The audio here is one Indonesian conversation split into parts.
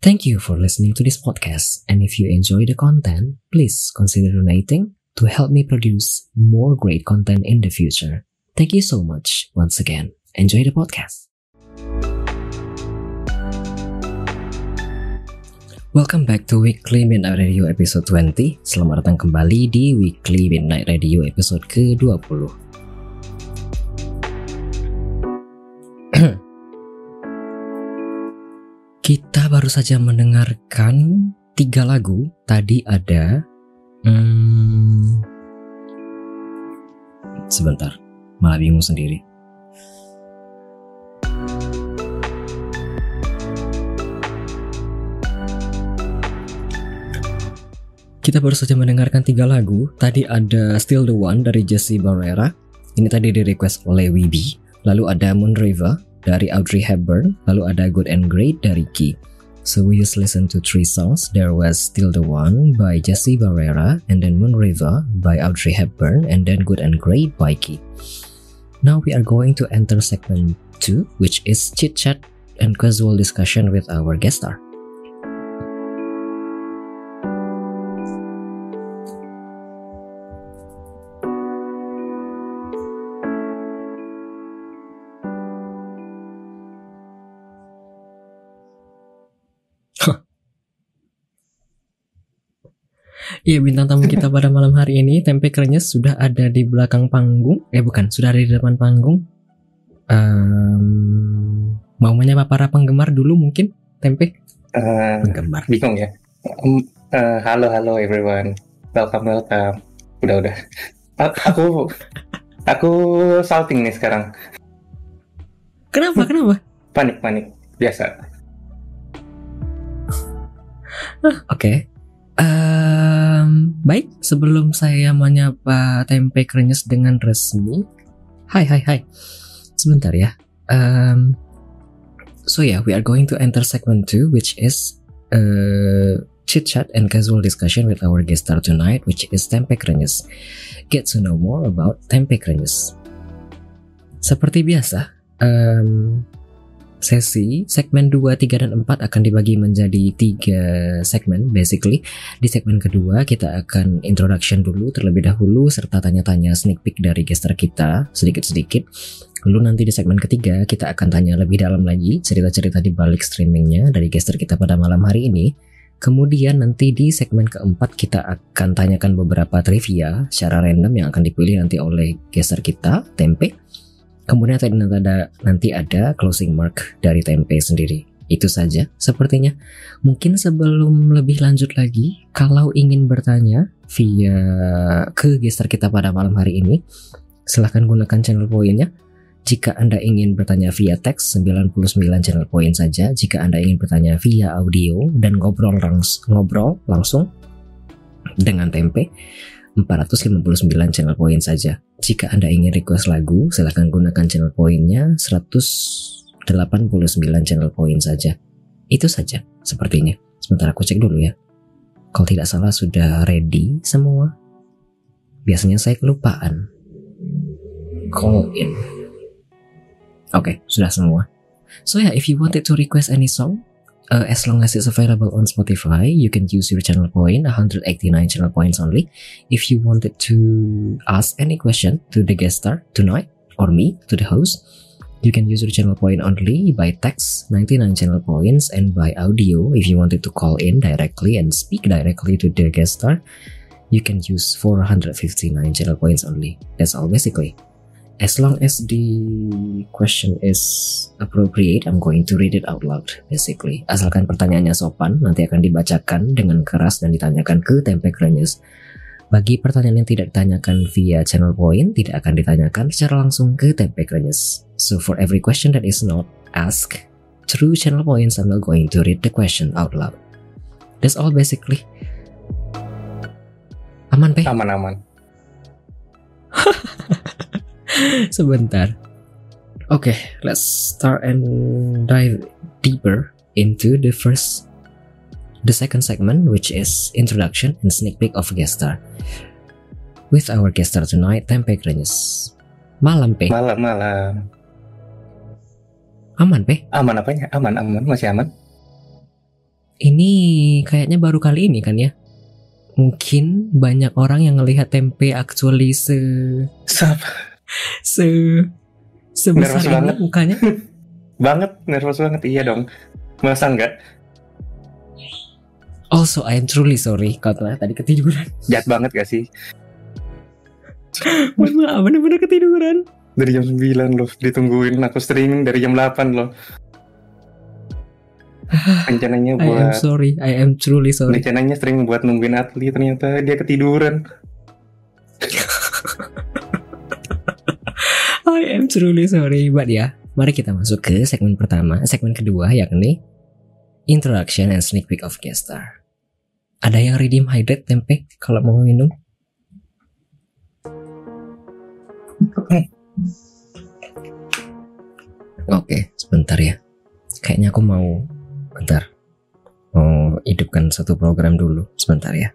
Thank you for listening to this podcast, and if you enjoy the content, please consider donating to help me produce more great content in the future. Thank you so much once again. Enjoy the podcast. Welcome back to Weekly Midnight Radio episode 20. Selamat datang kembali di Weekly Midnight Radio episode ke-20. Baru saja mendengarkan tiga lagu. Tadi ada... Hmm, sebentar, malah bingung sendiri. Kita baru saja mendengarkan tiga lagu. Tadi ada Still the One dari Jesse Barrera. Ini tadi di request oleh Wibi. Lalu ada Moon River dari Audrey Hepburn. Lalu ada Good and Great dari Key. So we just listened to three songs. There was Still the One by Jesse Barrera, and then Moon River by Audrey Hepburn, and then Good and Great by Key. Now we are going to enter segment 2, which is chit chat and casual discussion with our guest star. Iya bintang tamu kita pada malam hari ini Tempe Krenyes sudah ada di belakang panggung. Eh bukan, sudah ada di depan panggung. Um, Mau menyapa para penggemar dulu mungkin Tempe? Uh, penggemar. Bingung ya. Um, uh, Halo halo everyone. Welcome welcome. Udah udah. Aku Aku salting nih sekarang. Kenapa kenapa? Panik panik. Biasa. Oke. Okay. Baik, sebelum saya menyapa tempe krenyes dengan resmi, hai hai hai, sebentar ya. Um, so yeah, we are going to enter segment 2, which is uh, chit chat and casual discussion with our guest star tonight, which is tempe krenyes. Get to know more about tempe krenyes. Seperti biasa, um, sesi segmen 2, 3, dan 4 akan dibagi menjadi tiga segmen basically. Di segmen kedua kita akan introduction dulu terlebih dahulu serta tanya-tanya sneak peek dari gester kita sedikit-sedikit. Lalu nanti di segmen ketiga kita akan tanya lebih dalam lagi cerita-cerita di balik streamingnya dari gester kita pada malam hari ini. Kemudian nanti di segmen keempat kita akan tanyakan beberapa trivia secara random yang akan dipilih nanti oleh gester kita, Tempe. Kemudian ada, nanti ada closing mark dari tempe sendiri. Itu saja sepertinya. Mungkin sebelum lebih lanjut lagi, kalau ingin bertanya via ke gestar kita pada malam hari ini, silahkan gunakan channel poinnya. Jika Anda ingin bertanya via teks, 99 channel poin saja. Jika Anda ingin bertanya via audio dan ngobrol, langs ngobrol langsung dengan tempe, 459 channel poin saja. Jika Anda ingin request lagu, silahkan gunakan channel poinnya 189 channel poin saja. Itu saja sepertinya. Sebentar aku cek dulu ya. Kalau tidak salah sudah ready semua. Biasanya saya kelupaan. Call in. Oke, okay, sudah semua. So yeah, if you wanted to request any song, uh, as long as it's available on Spotify, you can use your channel point, 189 channel points only. If you wanted to ask any question to the guest star tonight, or me, to the host, you can use your channel point only by text, 99 channel points, and by audio. If you wanted to call in directly and speak directly to the guest star, you can use 459 channel points only. That's all basically. As long as the question is appropriate, I'm going to read it out loud, basically. Asalkan pertanyaannya sopan, nanti akan dibacakan dengan keras dan ditanyakan ke Tempe Krenyes. Bagi pertanyaan yang tidak ditanyakan via channel point, tidak akan ditanyakan secara langsung ke Tempe Krenyes. So for every question that is not asked true channel points, I'm not going to read the question out loud. That's all basically. Aman, Pe? Aman-aman. Sebentar. Okay, let's start and dive deeper into the first the second segment which is introduction and sneak peek of guest star. With our guest star tonight, Tempe Krenyes. Malam, Pe. Malam-malam. Aman, Pe. Aman apanya? Aman, aman. Masih aman? Ini kayaknya baru kali ini kan ya? Mungkin banyak orang yang ngelihat tempe actually se Sap. Se sebesar Nervous ini banget. mukanya. Banget, nervous banget. Iya dong. Masa enggak? Also, I am truly sorry kalau tadi ketiduran. Jahat banget gak sih? Mohon maaf, bener-bener ketiduran. Dari jam 9 loh, ditungguin aku streaming dari jam 8 loh. Rencananya I am buat sorry, I am truly sorry. rencananya streaming buat nungguin atlet ternyata dia ketiduran. I am truly sorry, but ya, mari kita masuk ke segmen pertama, segmen kedua yakni introduction and sneak peek of guest star. Ada yang redeem hydrate tempe kalau mau minum? Oke, sebentar ya. Kayaknya aku mau bentar. Mau hidupkan satu program dulu, sebentar ya.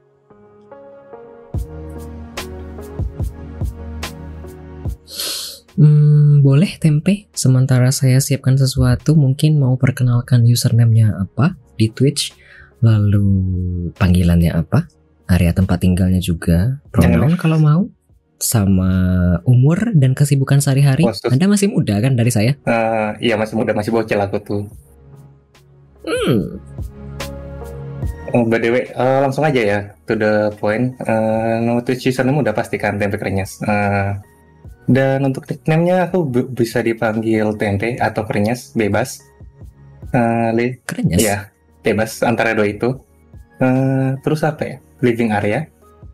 Hmm, boleh tempe. Sementara saya siapkan sesuatu, mungkin mau perkenalkan username-nya apa di Twitch, lalu panggilannya apa, area tempat tinggalnya juga, pronoun kalau mau, sama umur dan kesibukan sehari-hari. Khusus. Anda masih muda kan dari saya? Eh, iya masih muda, masih bocil aku tuh. Hmm, Oh, by the way, eh, langsung aja ya to the point. Nama Twitch username udah pastikan Tempe Krenyes. Eh, dan untuk nickname-nya aku bisa dipanggil Tempe atau Krenyes, bebas. Eh, li- keren ya. Iya, bebas antara dua itu. Eh, terus apa ya? Living area.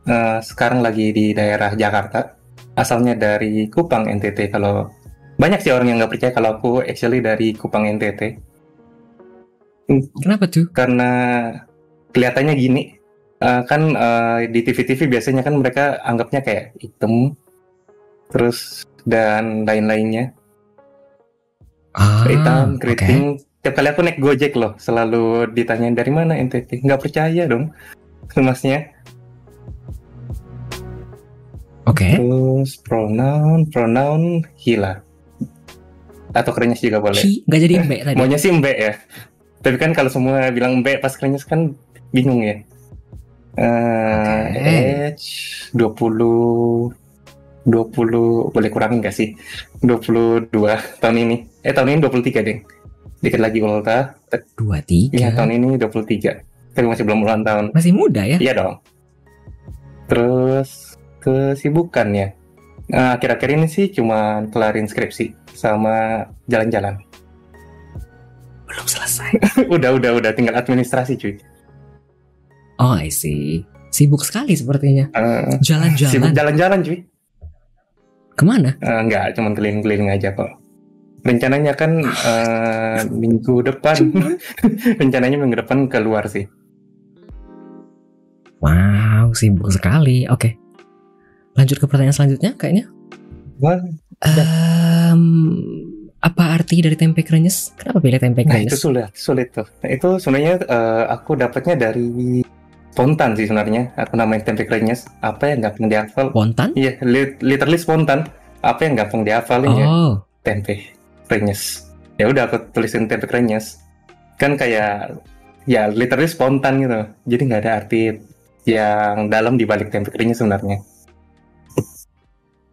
Eh, sekarang lagi di daerah Jakarta. Asalnya dari Kupang NTT. Kalau banyak sih orang yang nggak percaya kalau aku actually dari Kupang NTT. Kenapa tuh? Karena kelihatannya gini. eh, kan eh, di TV-TV biasanya kan mereka anggapnya kayak hitam, terus dan lain-lainnya. Ah, hitam, keriting. Tiap kali aku naik Gojek loh, selalu ditanyain dari mana NTT. Nggak percaya dong, masnya. Oke. Terus pronoun, pronoun hila. Atau kerennya juga boleh. Hi, nggak jadi mbak tadi. Maunya sih mbak ya. Tapi kan kalau semua bilang mbak pas kerennya kan bingung ya. Eh, Oke. age 20 20 boleh kurangin gak sih? 22 tahun ini. Eh tahun ini 23 deh. Dikit lagi ulta. Dua tiga. Iya tahun ini 23. Tapi masih belum ulang tahun. Masih muda ya? Iya dong. Terus kesibukannya. Nah, akhir-akhir ini sih cuma kelarin skripsi sama jalan-jalan. Belum selesai. udah, udah, udah tinggal administrasi cuy. Oh, I see. Sibuk sekali sepertinya. Eh, sibuk Jalan-jalan. jalan-jalan cuy. Ke mana? Eh, enggak, cuma keliling-keliling aja kok. Rencananya kan eh, minggu depan. Rencananya minggu depan keluar sih. Wow, sibuk sekali. Oke. Lanjut ke pertanyaan selanjutnya kayaknya. Wah, Em, apa arti dari tempe krenyes? Kenapa pilih tempe Nah itu krenyes? sulit, sulit tuh. Nah, itu sebenarnya eh, aku dapatnya dari spontan sih sebenarnya. Aku namain tempe krenyes. Apa yang gampang dihafal? Spontan? Iya, li- literally spontan. Apa yang gampang dihafalin ya? Oh, Tempe krenyes. Ya udah aku tulisin tempe krenyes. Kan kayak ya literally spontan gitu. Jadi nggak ada arti yang dalam di balik tempe krenyes sebenarnya.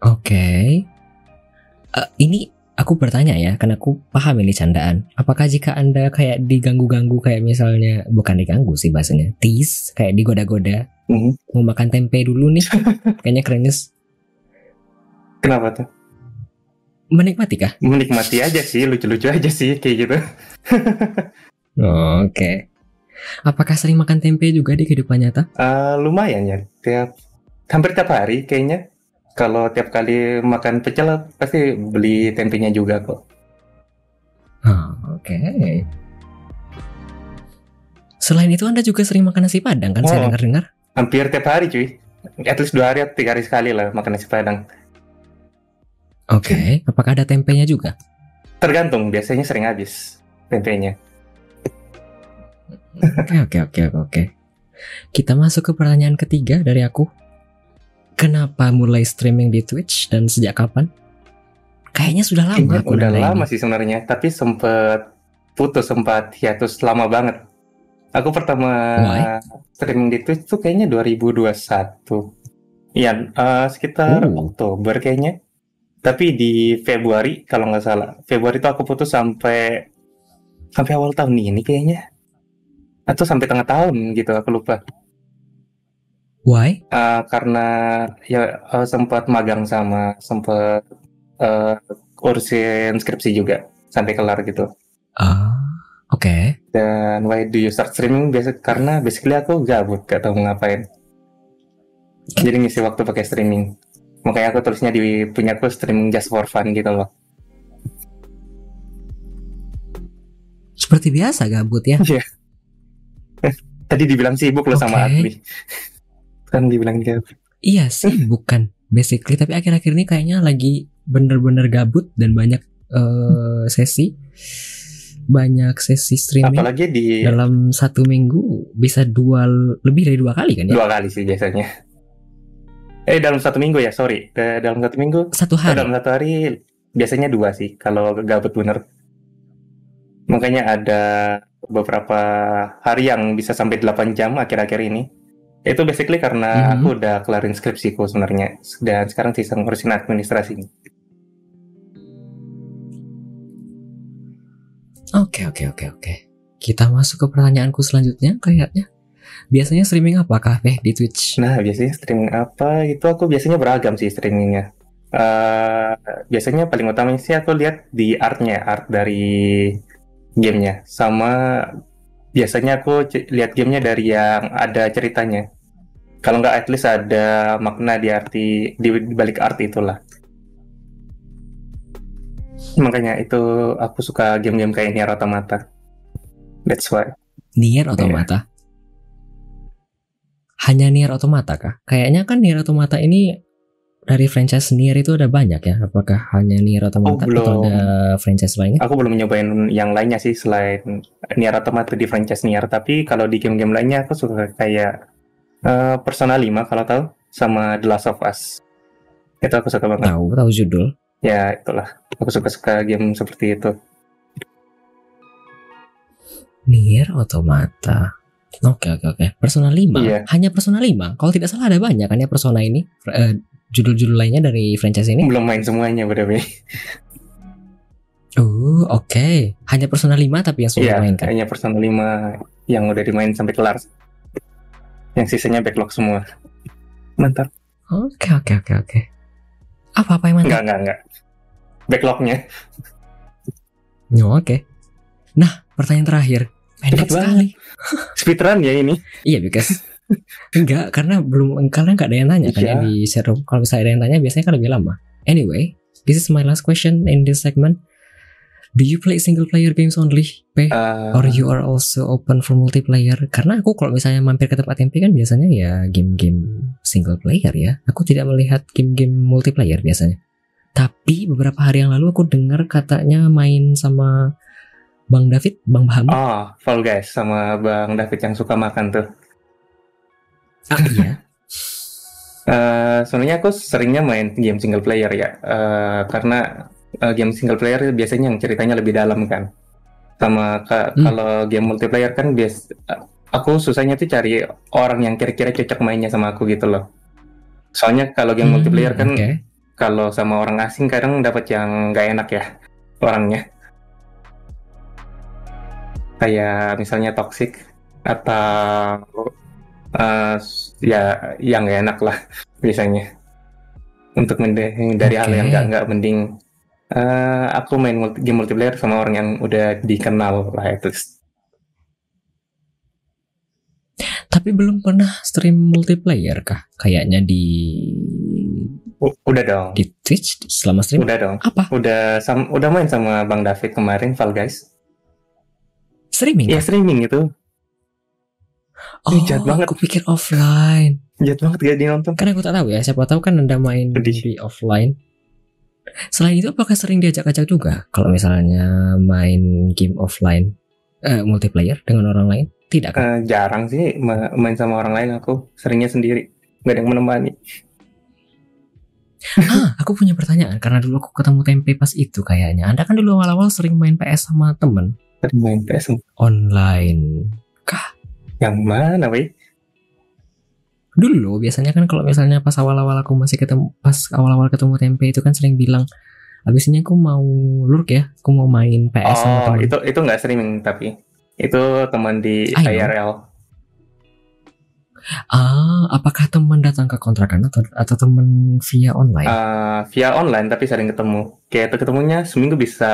oke. Eh, ini aku bertanya ya, karena aku paham ini candaan. Apakah jika anda kayak diganggu-ganggu kayak misalnya bukan diganggu sih bahasanya, tease kayak digoda-goda, Mhm. mau makan tempe dulu nih, kayaknya krenyes. Kenapa tuh? Menikmati kah? Menikmati aja sih, lucu-lucu aja sih kayak gitu. Oh, Oke. Apakah sering makan tempe juga di kehidupan nyata? Eh, lumayan ya, tiap hampir tiap hari kayaknya. Kalau tiap kali makan pecel pasti beli tempenya juga kok. Oh, Oke. Selain itu Anda juga sering makan nasi padang kan? Saya Oh. dengar-dengar. Hampir tiap hari cuy. At least dua hari atau tiga hari sekali lah makan nasi padang. Oke. Apakah ada tempenya juga? Tergantung, biasanya sering habis tempenya. Oke oke oke oke. Kita masuk ke pertanyaan ketiga dari aku. Kenapa mulai streaming di Twitch dan sejak kapan? Kayaknya sudah lama Kayaknya aku udah lama ini. sih sebenarnya, tapi sempet putus sempat hiatus lama banget. Aku pertama Why? streaming di Twitch tuh kayaknya 2021. Iya, eh, sekitar Oh. Oktober kayaknya. Tapi di Februari kalau nggak salah. Februari tuh aku putus sampai sampai awal tahun ini kayaknya. Atau sampai tengah tahun gitu, aku lupa. Why? Eh, karena ya eh, sempat magang sama sempat eh, urusin skripsi juga sampai kelar gitu. Ah, oke. Dan why do you start streaming? Biasa karena basically aku gabut, gak tahu ngapain. Jadi ngisi waktu pakai streaming. Makanya aku tulisnya di punya aku streaming just for fun gitu loh. Seperti biasa gabut ya. Tadi dibilang sibuk loh sama Oke. Kan dibilang gabut. Iya sih, bukan basically. Tapi akhir-akhir ini kayaknya lagi bener-bener gabut dan banyak eh, sesi, banyak sesi streaming Apalagi di dalam satu minggu bisa dua lebih dari dua kali kan ya? dua kali sih biasanya. Eh dalam satu minggu ya, sorry. Da- Dalam satu minggu, Satu eh, hari. dalam satu hari biasanya dua sih kalau gabut bener. Makanya ada beberapa hari yang bisa sampai 8 jam akhir-akhir ini. Itu basically karena Mhm. aku udah kelarin skripsiku sebenarnya. Dan sekarang sisa ngurusin administrasi. Oke oke oke oke. Kita masuk ke pertanyaanku selanjutnya kayaknya. Biasanya streaming apa kafe di Twitch? Nah, biasanya streaming apa? Itu aku biasanya beragam sih streamingnya. Eh, biasanya paling utamanya sih aku lihat di artnya, art dari gamenya. Sama biasanya aku lihat gamenya dari yang ada ceritanya. Kalau nggak at least ada makna di arti di, di balik art itulah. Makanya itu aku suka game-game kayak Nier Automata. That's why. Nier Automata. Hanya Nier Automata kah? Kayaknya kan Nier Automata ini dari franchise Nier itu ada banyak ya. Apakah hanya Nier Automata Oh, atau ada franchise lainnya? Aku belum nyobain yang lainnya sih selain Nier Automata di franchise Nier, tapi kalau di game-game lainnya aku suka kayak eh, Persona 5 kalau tahu sama The Last of Us. Itu aku suka banget. Tahu, tahu judul. Ya, itulah. Aku suka-suka game seperti itu. Nier Automata. Oke oke oke. Persona 5. Iya. Hanya Persona 5. Kalau tidak salah ada banyak kan ya Persona ini. Eh, judul-judul lainnya dari franchise ini. Belum main semuanya, way. Oh, oke. Hanya Persona 5 tapi yang sudah Iya, dimainkan. kayaknya Persona 5 yang udah dimain sampai kelar. Yang sisanya backlog semua. Mantap. Oke oke oke oke. Apa apa yang mantap? Enggak, enggak, enggak. Backlognya. Oh, oke. Nah, pertanyaan terakhir. Pendek sekali. Speedrun ya ini. Iya, because enggak karena belum karena enggak ada yang tanya kan ya Iya. di room. Kalau misalnya ada yang tanya biasanya kan lebih lama. Anyway, this is my last question in this segment. Do you play single player games only, P? Eh, Or you are also open for multiplayer? Karena aku kalau misalnya mampir ke tempat MP kan biasanya ya game-game single player ya. Aku tidak melihat game-game multiplayer biasanya. Tapi beberapa hari yang lalu aku dengar katanya main sama Bang David, Bang Baham. Oh, Fall Guys sama Bang David yang suka makan tuh. Ah, iya. Eh, sebenarnya aku seringnya main game single player ya, Eh, karena eh, game single player biasanya yang ceritanya lebih dalam kan. Sama ka- Hmm. kalau game multiplayer kan bias, aku susahnya tuh cari orang yang kira-kira cocok mainnya sama aku gitu loh. Soalnya kalau game Hmm, multiplayer kan oke. kalau sama orang asing kadang dapat yang nggak enak ya orangnya. Kayak misalnya toxic atau eh, ya yang nggak enak lah biasanya. Untuk menghindari hal yang Oke. nggak mending eh, aku main multi- game multiplayer sama orang yang udah dikenal lah itu. Tapi belum pernah stream multiplayer kah? Kayaknya di U- udah dong. Di Twitch selama stream? Udah dong. Apa? Udah sam udah main sama Bang David kemarin Fall Guys. Streaming? Iya streaming itu. Oh, ih, jahat banget. aku pikir offline. Jahat banget gak dinonton. Kan aku tak tahu ya, siapa tahu kan Anda main Sedih. di offline. Selain itu apakah sering diajak-ajak juga kalau misalnya main game offline eh, multiplayer dengan orang lain? Tidak kan? Eh, jarang sih ma- main sama orang lain aku. Seringnya sendiri. Gak ada yang menemani. ah, aku punya pertanyaan karena dulu aku ketemu Tempe pas itu kayaknya. Anda kan dulu awal-awal sering main PS sama temen Sering main PS. online. Yang mana, weh? Dulu biasanya kan kalau misalnya pas awal-awal aku masih ketemu pas awal-awal ketemu Tempe itu kan sering bilang Abis ini aku mau lurk ya, aku mau main PS sama Oh, temen. itu itu nggak streaming tapi itu teman di I know. IRL. Ah, apakah teman datang ke kontrakan atau atau teman via online? Eh, via online tapi sering ketemu. Kayak ketemunya seminggu bisa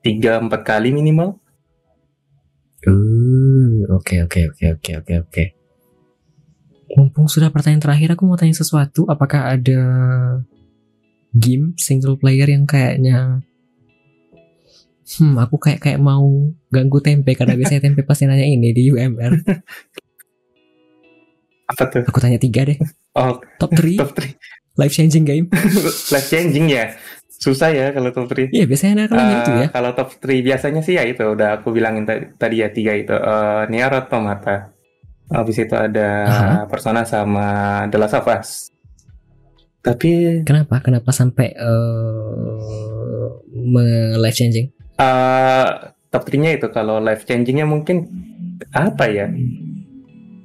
tiga empat kali minimal. Oke oke oke oke oke oke. Mumpung sudah pertanyaan terakhir, aku mau tanya sesuatu. Apakah ada game single player yang kayaknya, hmm, aku kayak kayak mau ganggu tempe karena biasanya tempe pasti nanya ini di UMR. Apa tuh? Aku tanya tiga deh. Oh, Top 3 top 3 life changing game. life changing ya. Susah ya kalau top 3. Iya biasanya ada nanya itu ya. Kalau top 3 biasanya sih ya itu udah aku bilangin tadi, ya tiga itu. Eh Nier Automata. Habis itu ada Aha. Persona sama The Last of Us. Tapi Kenapa? Kenapa sampai uh, me life changing? eh top 3-nya itu kalau life changingnya mungkin apa ya?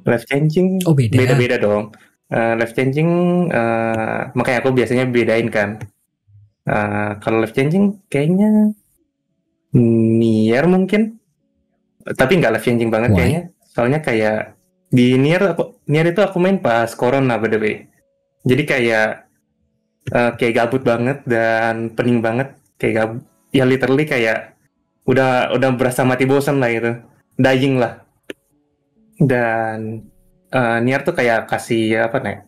Life changing Oh beda. beda-beda dong. Eh, life changing eh, makanya aku biasanya bedain kan. Eh, kalau life changing kayaknya Nier mungkin, tapi nggak life changing banget Why? kayaknya. Soalnya kayak di Nier aku Nier itu aku main pas corona by the way. Jadi kayak eh, kayak gabut banget dan pening banget kayak gabut. Ya literally kayak udah udah berasa mati bosan lah itu. Dying lah. Dan eh, Nier tuh kayak kasih apa nih?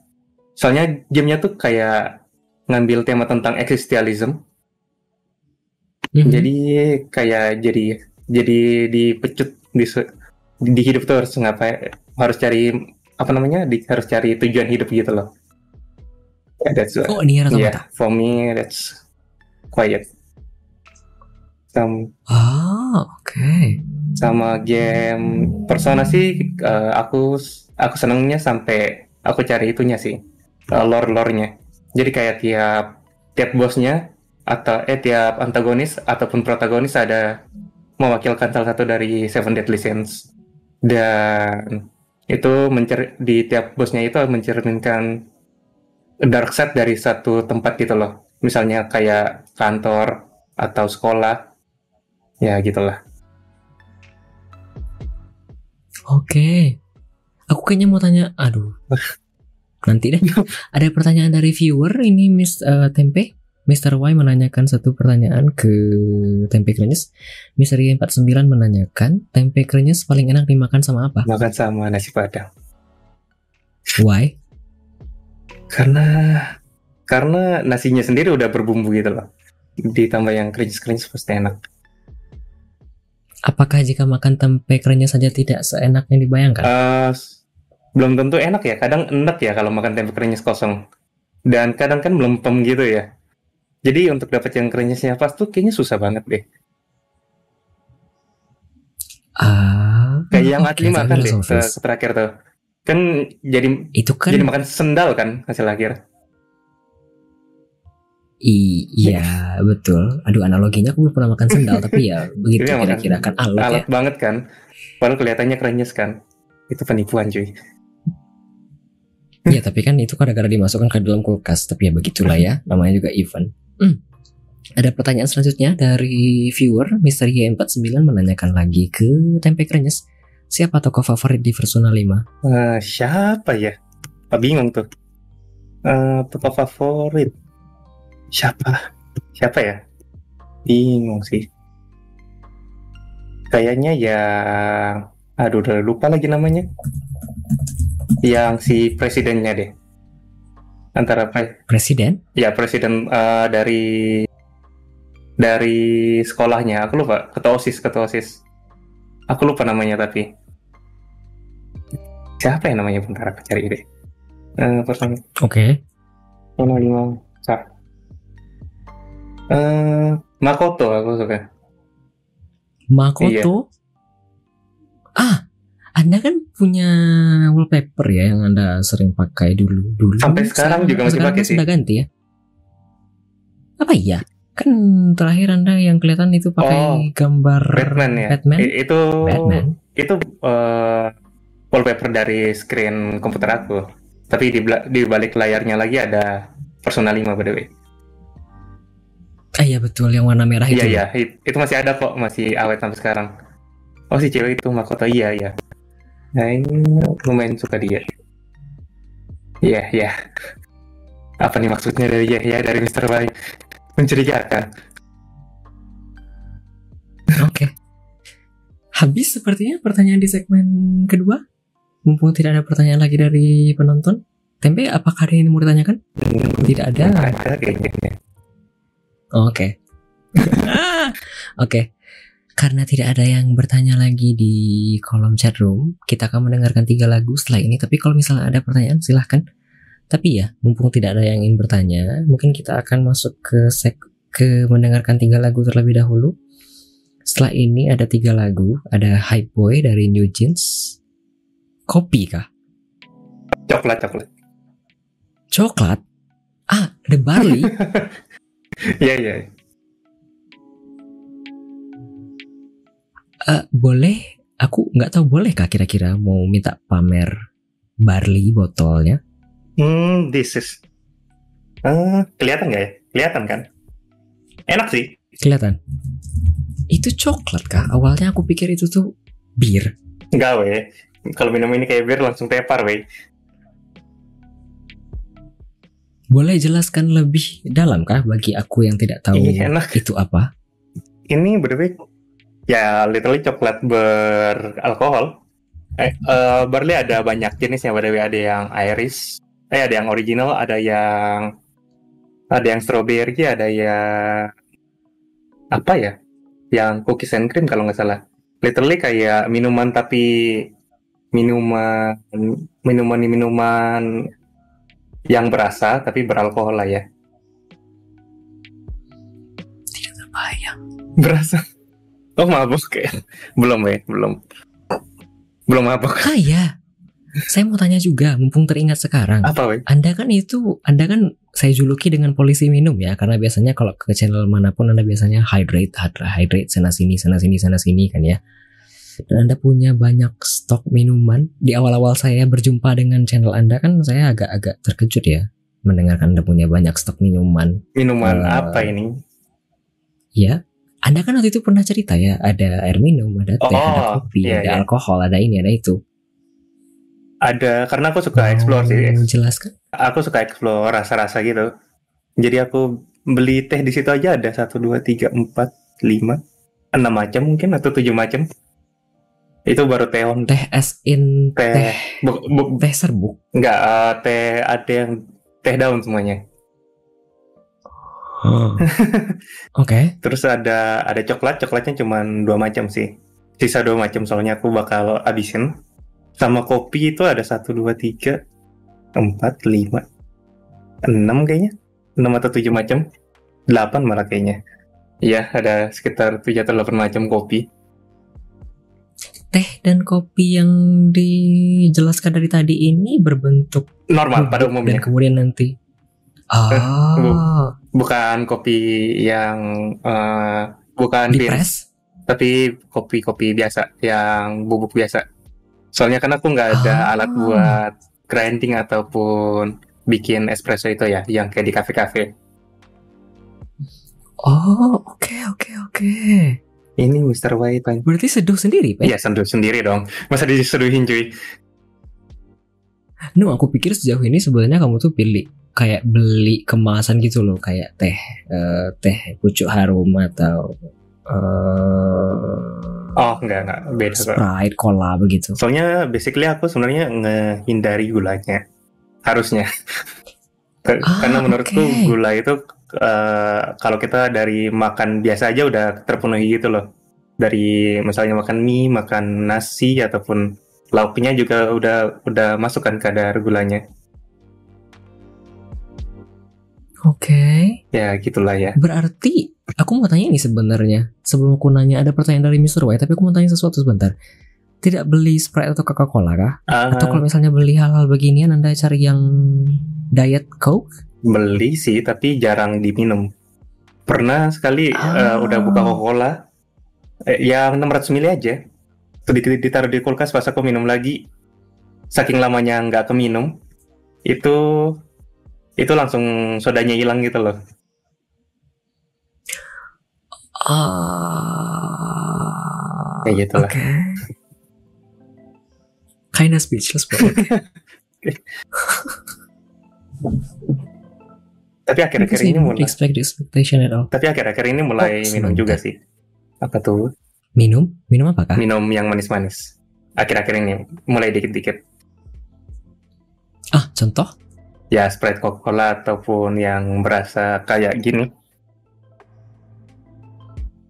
Soalnya gamenya tuh kayak ngambil tema tentang eksistensialism. Mhm. Jadi kayak jadi jadi dipecut di, di hidup tuh harus ngapain? Harus cari apa namanya? Di, harus cari tujuan hidup gitu loh. Yeah, that's what- Oh Nier Automata. yeah, for me that's quiet. Sam- Ah, oke. sama game Persona sih eh, aku aku senengnya sampai aku cari itunya sih eh, lore-lore-nya. Jadi kayak tiap tiap bosnya atau eh tiap antagonis ataupun protagonis ada mewakilkan salah satu dari Seven Deadly Sins dan itu mencer di tiap bosnya itu mencerminkan dark side dari satu tempat gitu loh. Misalnya kayak kantor atau sekolah. Ya gitulah. Oke. Aku kayaknya mau tanya, aduh. Nanti deh. Ada pertanyaan dari viewer ini Miss eh, Tempe. Mr. Y menanyakan satu pertanyaan ke tempe krenyes. Misteri 49 menanyakan, tempe krenyes paling enak dimakan sama apa? Makan sama nasi padang. Why? Karena karena nasinya sendiri udah berbumbu gitu loh. Ditambah yang cringe-cringe pasti enak. Apakah jika makan tempe krenyes saja tidak seenak yang dibayangkan? Eh, belum tentu enak ya. Kadang enak ya kalau makan tempe krenyes kosong. Dan kadang kan melempem gitu ya. Jadi untuk dapat yang krenyesnya pas tuh kayaknya susah banget deh. Ah, Kayak yang Atli makan deh ke, ke terakhir tuh. Kan jadi Itu kan jadi makan sendal kan hasil akhir. i- iya betul. Aduh analoginya aku belum pernah makan sendal tapi ya begitu Iya, kira-kira kan alat ya. Alat banget kan. Padahal kelihatannya krenyes kan. Itu penipuan cuy. Ya tapi kan itu kadang-kadang dimasukkan ke dalam kulkas Tapi ya begitulah ya Namanya juga event Hmm. Ada pertanyaan selanjutnya dari viewer Misteri 49 menanyakan lagi ke Tempe Krenyes Siapa tokoh favorit di Persona 5? Eh, siapa ya? Pak bingung tuh. Eh, tokoh favorit. Siapa? Siapa ya? Bingung sih. Kayaknya yang aduh udah lupa lagi namanya. Yang si presidennya deh. antara pre- Presiden? ya presiden eh, dari dari sekolahnya. Aku lupa ketua osis ketua osis. Aku lupa namanya tapi siapa yang namanya bentar aku cari deh. Eh, personil Oke. Lima lima Sa. Eh, Makoto aku suka. Makoto. Ah, Anda kan punya wallpaper ya yang Anda sering pakai dulu dulu. Sampai sekarang juga masih sekarang pakai sih. Sudah ganti ya? Apa iya? Kan terakhir Anda yang kelihatan itu pakai Oh, gambar Batman ya. Batman. I- itu Batman. itu eh, wallpaper dari screen komputer aku. Tapi di, di balik layarnya lagi ada Persona 5 by the way. Ah iya betul yang warna merah Iya itu. iya, it- itu masih ada kok, masih awet sampai sekarang. Oh si cewek itu Makoto iya iya. Nah ini lumayan suka dia. Iya iya. Apa nih maksudnya dari ya ya dari Mr. Baik? Mencurigakan. Oke. Habis sepertinya pertanyaan di segmen kedua. Mumpung tidak ada pertanyaan lagi dari penonton. Tempe, apakah ada yang mau ditanyakan? Tidak ada. Ada kayaknya. Oh, Oke. Ah, Oke. Karena tidak ada yang bertanya lagi di kolom chat room, kita akan mendengarkan tiga lagu setelah ini. Tapi kalau misalnya ada pertanyaan, silahkan. Tapi ya, mumpung tidak ada yang ingin bertanya, mungkin kita akan masuk ke sek ke mendengarkan tiga lagu terlebih dahulu. Setelah ini ada tiga lagu, ada Hype Boy dari New Jeans, Kopi kah? Coklat coklat. Coklat? Ah, The Barley? Iya iya. Eh, boleh aku nggak tahu boleh kah kira-kira mau minta pamer barley botolnya Hmm, this is. Eh, kelihatan nggak ya? Kelihatan kan? Enak sih. kelihatan itu coklat kah awalnya aku pikir itu tuh bir Enggak weh. Kalau minum ini kayak bir langsung tepar weh. boleh jelaskan lebih dalam kah bagi aku yang tidak tahu Iya, enak. itu apa Ini berbeda. Ya, literally coklat beralkohol. Eh, eh, barley ada banyak the way, ada yang iris, eh ada yang original, ada yang ada yang strawberry, ada yang apa ya? Yang cookies and cream kalau nggak salah. Literally kayak minuman tapi minuman minuman minuman yang berasa tapi beralkohol lah ya. tidak terbayang Berasa. Oh mabuk kayak belum ya? Belum. Belum mabuk. Ah ya saya mau tanya juga mumpung teringat sekarang. Apa weh anda kan itu anda kan saya juluki dengan polisi minum ya karena biasanya kalau ke channel mana pun anda biasanya hydrate hydrate, hydrate sana sini sana sini sana sini kan ya. Dan anda punya banyak stok minuman. Di awal-awal saya berjumpa dengan channel anda kan saya agak-agak terkejut ya mendengarkan anda punya banyak stok minuman. Minuman Eh, apa ini? ya anda kan waktu itu pernah cerita ya ada air minum ada teh ada Oh, kopi iya, ada iya. alkohol ada ini ada itu. Ada karena aku suka explore sih. Mau jelaskan. Aku suka explore rasa-rasa gitu. Jadi aku beli teh di situ aja ada satu dua tiga empat lima enam macam mungkin atau tujuh macam. Itu baru teh on. Teh as in teh teh bu, bu- teh serbuk? Enggak eh, teh ada yang teh daun semuanya Oke. Terus ada ada coklat, coklatnya cuma dua macam sih. Sisa dua macam soalnya aku bakal habisin. Sama kopi itu ada satu dua tiga empat lima enam kayaknya, enam atau tujuh macam, delapan malah kayaknya. Iya ada sekitar tujuh atau delapan macam kopi. Teh dan kopi yang dijelaskan dari tadi ini berbentuk Normal pada bubuk dan umumnya, kemudian nanti ah bukan kopi yang eh, bukan di press. tapi kopi-kopi biasa, yang bubuk biasa. Soalnya kan aku nggak ada Ah. alat buat grinding ataupun bikin espresso itu ya, yang kayak di kafe-kafe. Oh oke oke oke. Ini Mr. White Pine. Berarti seduh sendiri, Pak? Iya, senduh sendiri dong. Masa diseduhin cuy? No, aku pikir sejauh ini sebenarnya kamu tuh pilih kayak beli kemasan gitu loh, kayak teh eh, teh pucuk harum atau eh Oh, enggak, enggak. Beda. Sprite, cola begitu. Soalnya basically aku sebenarnya ngehindari gulanya. Harusnya. Ah, Karena menurutku oke. gula itu eh, kalau kita dari makan biasa aja udah terpenuhi gitu loh. Dari misalnya makan mie, makan nasi ataupun lauknya juga udah udah masuk kan kadar gulanya. Oke. Ya gitulah ya. Berarti aku mau tanya ini sebenarnya. Sebelum aku nanya ada pertanyaan dari Mr. White, tapi aku mau tanya sesuatu sebentar. Tidak beli Sprite atau Coca-Cola kah? Ah, Atau kalau misalnya beli hal-hal beginian Anda cari yang diet Coke? beli sih tapi jarang diminum. Pernah sekali Ah. eh, udah buka Coca-Cola eh, yang 600 ml aja. Itu dit- ditaruh di kulkas pas aku minum lagi. Saking lamanya nggak keminum, itu itu langsung sodanya hilang gitu loh. Ah. Kayak gitu lah. Oke. Kinda speechless, bro. Tapi akhir-akhir ini mulai expect expectation at all. tapi akhir-akhir ini mulai Oh, minum juga sih. Apa tuh? Minum? Minum apa kah? Minum yang manis-manis. Akhir-akhir ini mulai dikit-dikit. Ah, contoh? Ya Sprite Coca-Cola ataupun yang berasa kayak gini.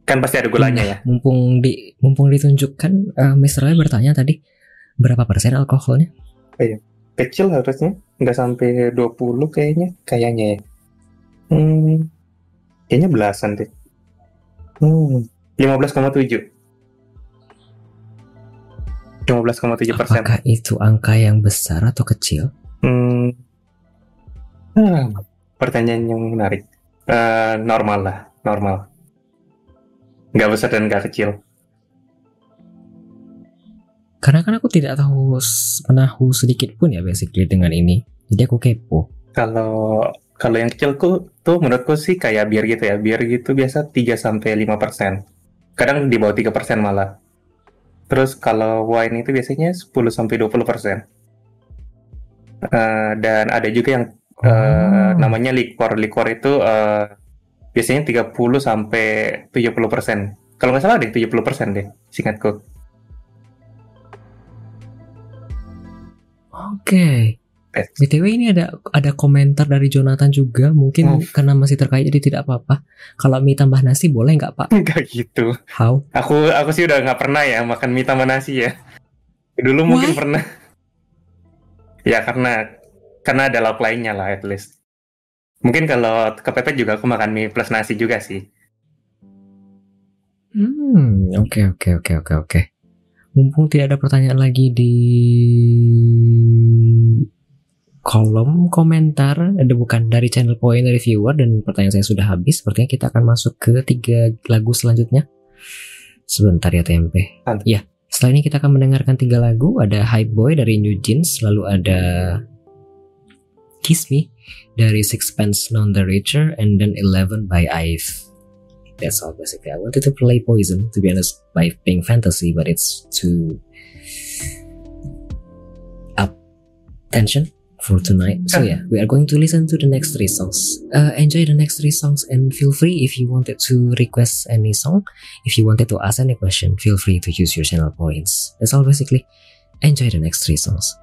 Kan pasti ada gulanya ya. Mumpung di mumpung ditunjukkan eh, Mr. Ray bertanya tadi berapa persen alkoholnya? Kecil harusnya. Nggak sampai 20 kayaknya. Kayaknya ya. Hmm, kayaknya belasan deh. Hmm, 15,7. 15,7 persen. Apakah itu angka yang besar atau kecil? Hmm. Hmm, Pertanyaan yang menarik. Eh, normal lah, normal. Nggak besar dan nggak kecil. Karena kan aku tidak tahu menahu sedikit pun ya basically dengan ini. Jadi aku kepo. Kalau kalau yang kecil tuh, menurutku sih kayak bir gitu ya. Bir gitu biasa 3 sampai 5 persen. Kadang di bawah 3 persen malah. Terus kalau wine itu biasanya 10 sampai 20 persen. Eh, dan ada juga yang eh, Oh. namanya likor. Likor itu eh, biasanya 30 sampai 70 persen. Kalau nggak salah ada yang 70 persen deh, singkatku. Oke. BTW ini ada ada komentar dari Jonathan juga mungkin Oh. karena masih terkait jadi tidak apa-apa. Kalau mie tambah nasi boleh nggak Pak? Enggak gitu. How? Aku aku sih udah nggak pernah ya makan mie tambah nasi ya. Dulu mungkin Why? pernah. Ya karena karena ada lauk lainnya lah at least. Mungkin kalau kepepet juga aku makan mie plus nasi juga sih. Hmm, oke oke oke oke oke. Mumpung tidak ada pertanyaan lagi di kolom komentar, ada bukan dari channel point dari viewer dan pertanyaan saya sudah habis. Sepertinya kita akan masuk ke tiga lagu selanjutnya. Sebentar ya tempe. Mantap. Ya, setelah ini kita akan mendengarkan tiga lagu. Ada Hype Boy dari New Jeans, lalu ada Kiss Me dari Sixpence None the Richer, and then Eleven by Ive. That's all basically. I wanted to play Poison, to be honest, by Pink Fantasy, but it's too up tension for tonight. So yeah, we are going to listen to the next three songs. Uh, enjoy the next three songs and feel free if you wanted to request any song. If you wanted to ask any question, feel free to use your channel points. That's all basically. Enjoy the next three songs.